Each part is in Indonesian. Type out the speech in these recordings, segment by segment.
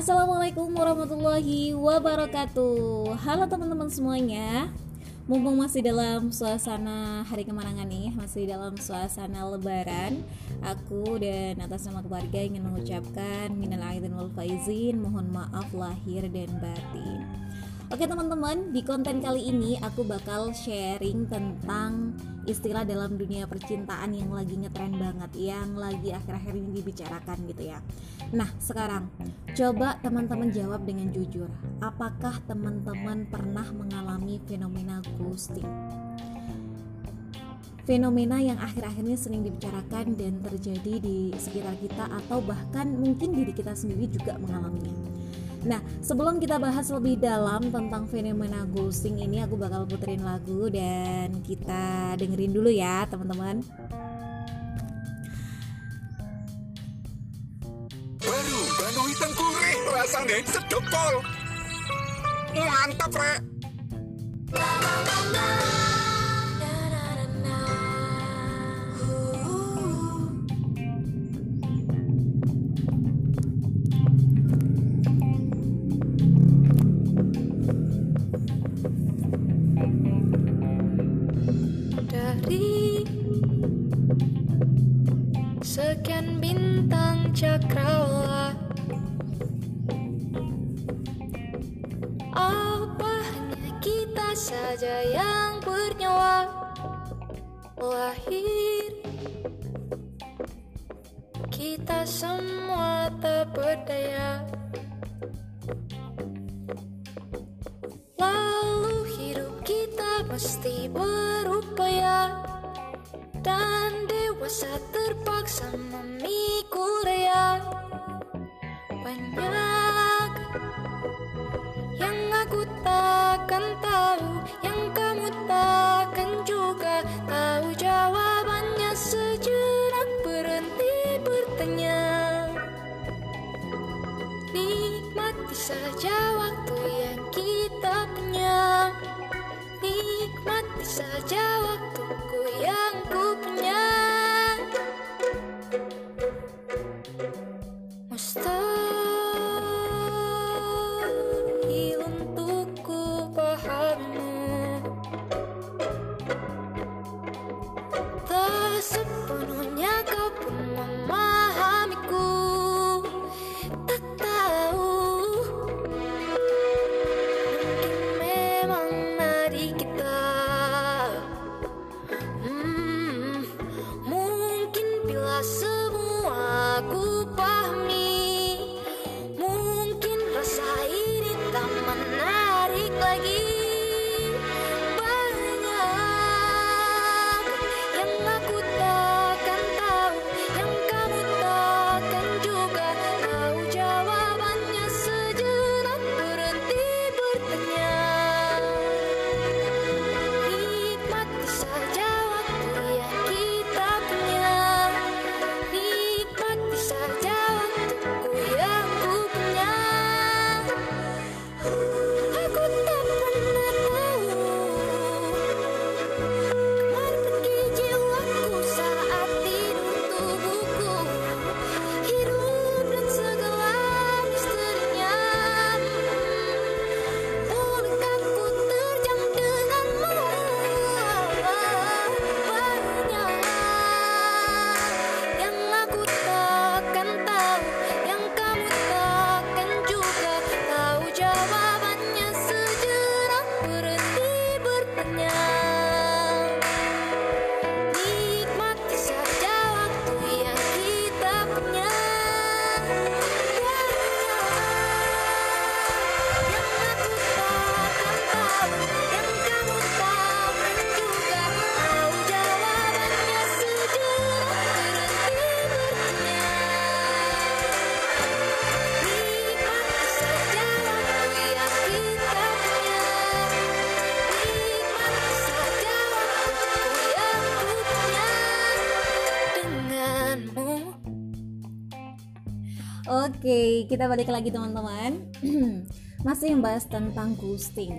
Assalamualaikum warahmatullahi wabarakatuh. Halo teman-teman semuanya. Mumpung masih dalam suasana hari kemenangan nih Masih dalam suasana lebaran Aku dan atas nama keluarga ingin mengucapkan Minal aidin wal faizin Mohon maaf lahir dan batin Oke teman-teman, di konten kali ini aku bakal sharing tentang istilah dalam dunia percintaan yang lagi ngetren banget, yang lagi akhir-akhir ini dibicarakan gitu ya. Nah, sekarang coba teman-teman jawab dengan jujur. Apakah teman-teman pernah mengalami fenomena ghosting? Fenomena yang akhir-akhir ini sering dibicarakan dan terjadi di sekitar kita atau bahkan mungkin diri kita sendiri juga mengalaminya. Nah, sebelum kita bahas lebih dalam tentang fenomena ghosting ini, aku bakal puterin lagu dan kita dengerin dulu ya, teman-teman. Baru Bandung hitam gurih rasanya sedap pol. Mantap, Rek. Sekian bintang cakrawala. Apa hanya kita saja yang bernyawa? Lahir. Kita semua tak berdaya mesti berupaya Dan dewasa terpaksa memikul daya. Banyak yang aku takkan tahu Yang kamu takkan juga tahu. Jawabannya Sejenak berhenti bertanya. Nikmati saja waktu yang kita punya Nikmati saja kita balik lagi teman-teman. Masih membahas tentang ghosting.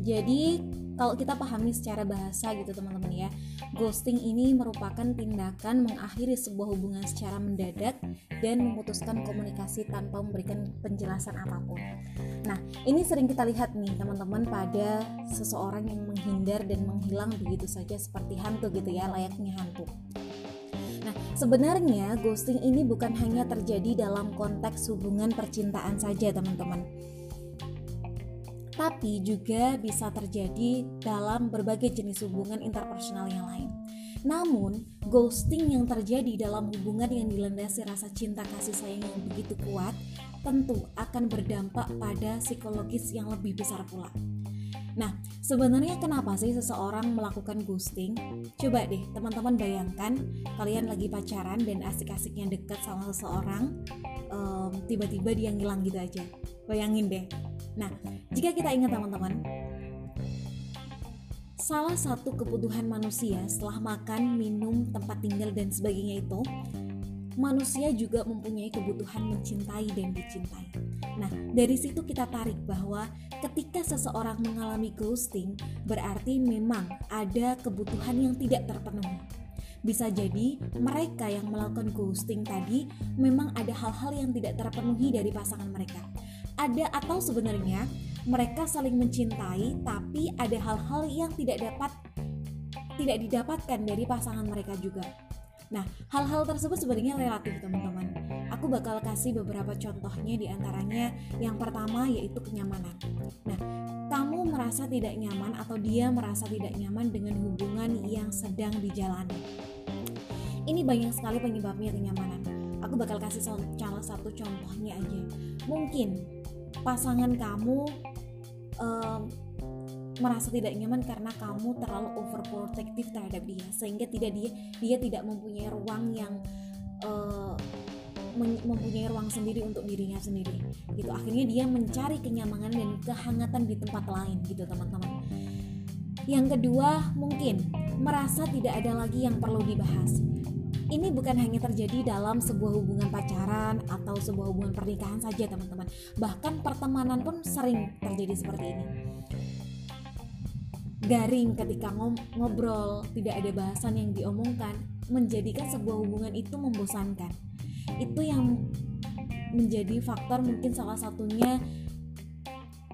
Jadi, kalau kita pahami secara bahasa gitu teman-teman ya, Ghosting ini merupakan tindakan mengakhiri sebuah hubungan secara mendadak dan memutuskan komunikasi tanpa memberikan penjelasan apa pun. Nah, ini sering kita lihat nih teman-teman pada seseorang yang menghindar dan menghilang begitu saja seperti hantu gitu ya, layaknya hantu. Sebenarnya ghosting ini bukan hanya terjadi dalam konteks hubungan percintaan saja, teman-teman tapi juga bisa terjadi dalam berbagai jenis hubungan interpersonal yang lain. Namun, ghosting yang terjadi dalam hubungan yang dilandasi rasa cinta kasih sayang yang begitu kuat tentu akan berdampak pada psikologis yang lebih besar pula. Nah, sebenarnya kenapa sih seseorang melakukan ghosting? Coba deh teman-teman bayangkan kalian lagi pacaran dan asik-asiknya dekat sama seseorang, um, tiba-tiba dia ngilang gitu aja. Bayangin deh, Nah, jika kita ingat teman-teman, salah satu kebutuhan manusia setelah makan, minum, tempat tinggal dan sebagainya itu, manusia juga mempunyai kebutuhan mencintai dan dicintai. Nah, dari situ kita tarik bahwa ketika seseorang mengalami ghosting, berarti memang ada kebutuhan yang tidak terpenuhi. Bisa jadi mereka yang melakukan ghosting tadi memang ada hal-hal yang tidak terpenuhi dari pasangan mereka ada atau sebenarnya mereka saling mencintai tapi ada hal-hal yang tidak dapat tidak didapatkan dari pasangan mereka juga. Nah, hal-hal tersebut sebenarnya relatif, teman-teman. Aku bakal kasih beberapa contohnya di antaranya. Yang pertama yaitu kenyamanan. Nah, kamu merasa tidak nyaman atau dia merasa tidak nyaman dengan hubungan yang sedang dijalani. Ini banyak sekali penyebabnya kenyamanan. Aku bakal kasih salah satu contohnya aja. Mungkin pasangan kamu um, merasa tidak nyaman karena kamu terlalu overprotective terhadap dia. Sehingga tidak dia dia tidak mempunyai ruang yang uh, mempunyai ruang sendiri untuk dirinya sendiri. Gitu. Akhirnya dia mencari kenyamanan dan kehangatan di tempat lain gitu teman-teman. Yang kedua mungkin merasa tidak ada lagi yang perlu dibahas. Ini bukan hanya terjadi dalam sebuah hubungan pacaran atau sebuah hubungan pernikahan saja teman-teman. Bahkan pertemanan pun sering terjadi seperti ini garing ketika ngobrol tidak ada bahasan yang diomongkan menjadikan sebuah hubungan itu membosankan itu yang menjadi faktor mungkin salah satunya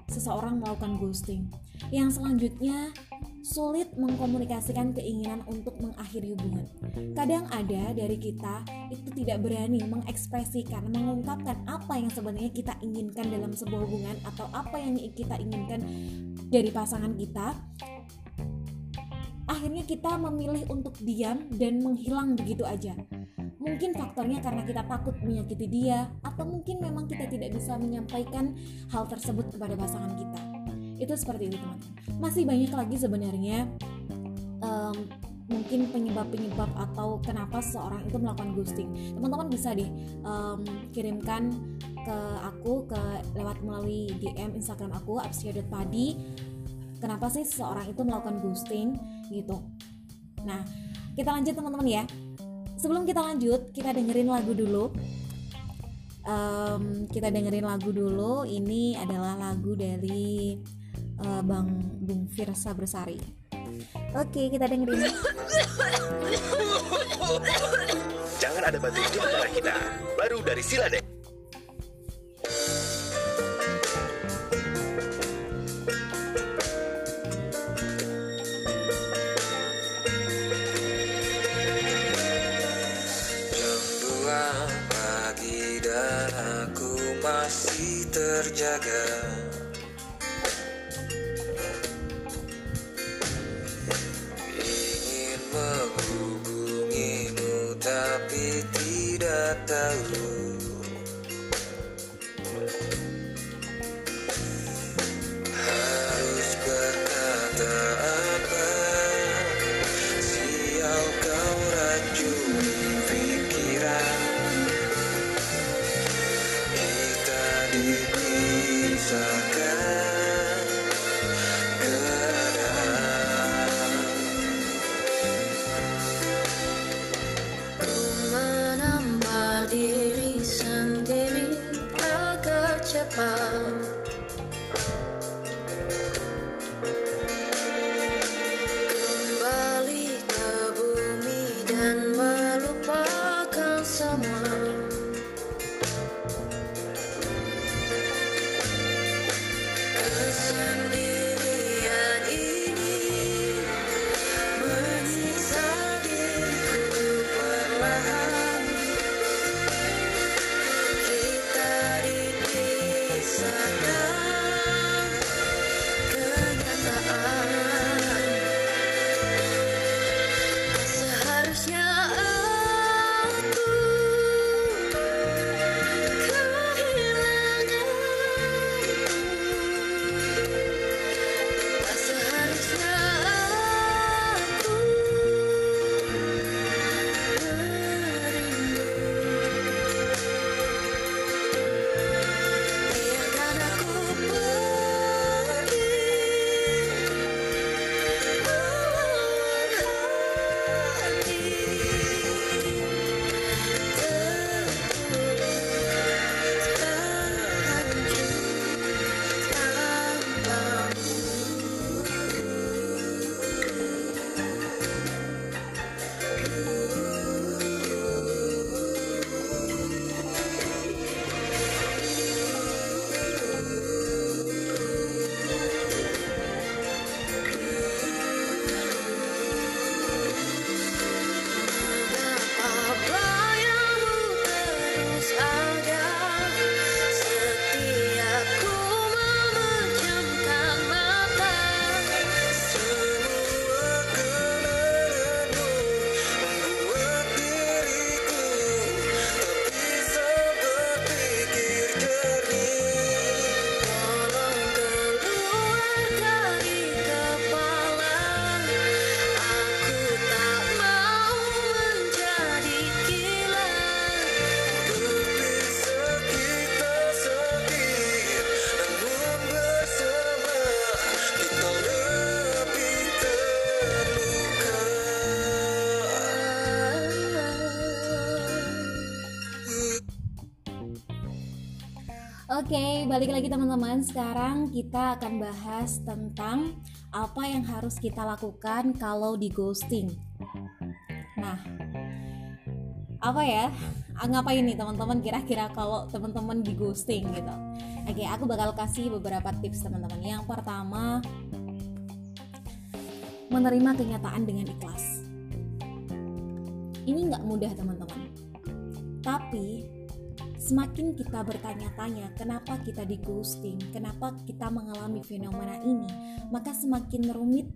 seseorang melakukan ghosting yang selanjutnya sulit mengkomunikasikan keinginan untuk mengakhiri hubungan. Kadang ada dari kita itu tidak berani mengekspresikan, mengungkapkan apa yang sebenarnya kita inginkan dalam sebuah hubungan atau apa yang kita inginkan dari pasangan kita. Akhirnya kita memilih untuk diam dan menghilang begitu aja. Mungkin faktornya karena kita takut menyakiti dia atau mungkin memang kita tidak bisa menyampaikan hal tersebut kepada pasangan kita. Itu seperti itu teman. Masih banyak lagi sebenarnya um, mungkin penyebab-penyebab atau kenapa seseorang itu melakukan ghosting. Teman-teman bisa deh um, kirimkan ke aku ke lewat melalui DM Instagram aku padi kenapa sih seseorang itu melakukan ghosting gitu nah kita lanjut teman-teman ya sebelum kita lanjut kita dengerin lagu dulu um, kita dengerin lagu dulu ini adalah lagu dari uh, Bang Bung Firsa Bersari. Oke, kita dengerin. Jangan ada batu di antara kita. Baru dari Siladek. Oke, balik lagi teman-teman. Sekarang kita akan bahas tentang apa yang harus kita lakukan kalau di ghosting. Nah, apa ya? Ah, Ngapain nih teman-teman kira-kira kalau teman-teman di ghosting gitu? Oke, aku bakal kasih beberapa tips teman-teman. Yang pertama, menerima kenyataan dengan ikhlas. Ini nggak mudah teman-teman. Tapi semakin kita bertanya-tanya kenapa kita di ghosting, kenapa kita mengalami fenomena ini, maka semakin rumit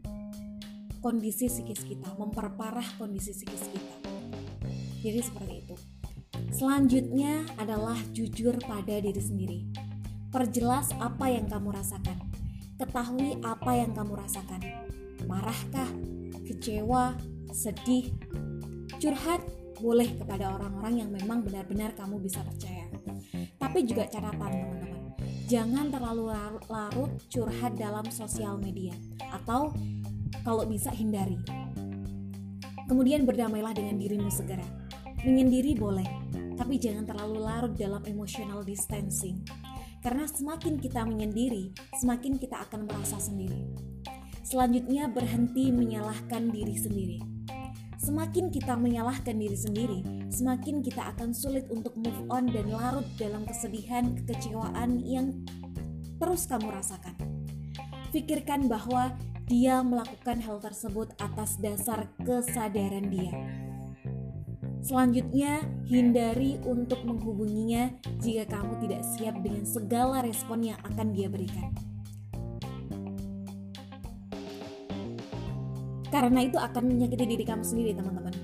kondisi psikis kita, memperparah kondisi psikis kita. Jadi seperti itu. Selanjutnya adalah jujur pada diri sendiri. Perjelas apa yang kamu rasakan. Ketahui apa yang kamu rasakan. Marahkah? Kecewa? Sedih? Curhat boleh kepada orang-orang yang memang benar-benar kamu bisa percaya. Tapi juga catatan teman-teman, jangan terlalu larut curhat dalam sosial media atau kalau bisa hindari. Kemudian berdamailah dengan dirimu segera. Menyendiri boleh, tapi jangan terlalu larut dalam emotional distancing. Karena semakin kita menyendiri, semakin kita akan merasa sendiri. Selanjutnya berhenti menyalahkan diri sendiri Semakin kita menyalahkan diri sendiri, semakin kita akan sulit untuk move on dan larut dalam kesedihan, kekecewaan yang terus kamu rasakan. Pikirkan bahwa dia melakukan hal tersebut atas dasar kesadaran dia. Selanjutnya, hindari untuk menghubunginya jika kamu tidak siap dengan segala respon yang akan dia berikan. Karena itu akan menyakiti diri kamu sendiri, teman-teman.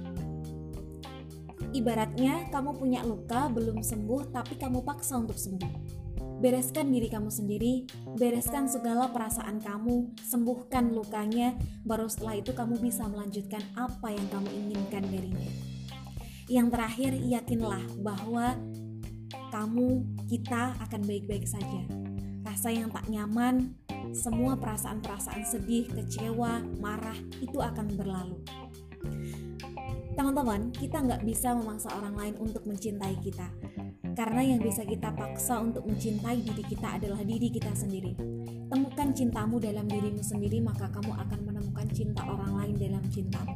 Ibaratnya kamu punya luka belum sembuh tapi kamu paksa untuk sembuh. Bereskan diri kamu sendiri, bereskan segala perasaan kamu, sembuhkan lukanya, baru setelah itu kamu bisa melanjutkan apa yang kamu inginkan darinya. Yang terakhir, yakinlah bahwa kamu, kita akan baik-baik saja. Rasa yang tak nyaman, semua perasaan-perasaan sedih, kecewa, marah itu akan berlalu. Teman-teman, kita nggak bisa memaksa orang lain untuk mencintai kita. Karena yang bisa kita paksa untuk mencintai diri kita adalah diri kita sendiri. Temukan cintamu dalam dirimu sendiri, maka kamu akan menemukan cinta orang lain dalam cintamu.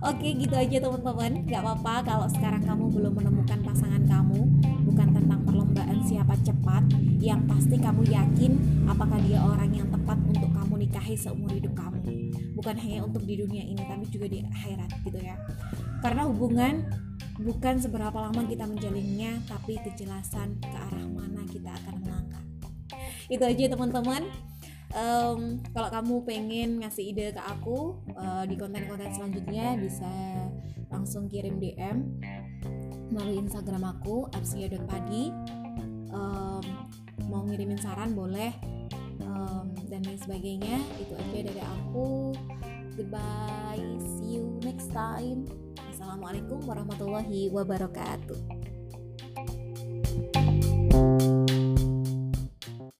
Oke, gitu aja teman-teman. Gak apa-apa kalau sekarang kamu belum menemukan pasangan kamu. Bukan tentang perlombaan siapa cepat. Yang pasti kamu yakin apakah dia orang yang tepat untuk kamu nikahi seumur hidup kamu. Bukan hanya untuk di dunia ini, tapi juga di akhirat gitu ya. Karena hubungan bukan seberapa lama kita menjalinnya, tapi kejelasan ke arah mana kita akan melangkah. Itu aja teman-teman um, kalau kamu pengen ngasih ide ke aku uh, di konten-konten selanjutnya bisa langsung kirim DM melalui Instagram aku arsia.padi um, mau ngirimin saran boleh. Um, dan lain sebagainya. Itu aja dari aku. Goodbye. See you next time. Assalamualaikum warahmatullahi wabarakatuh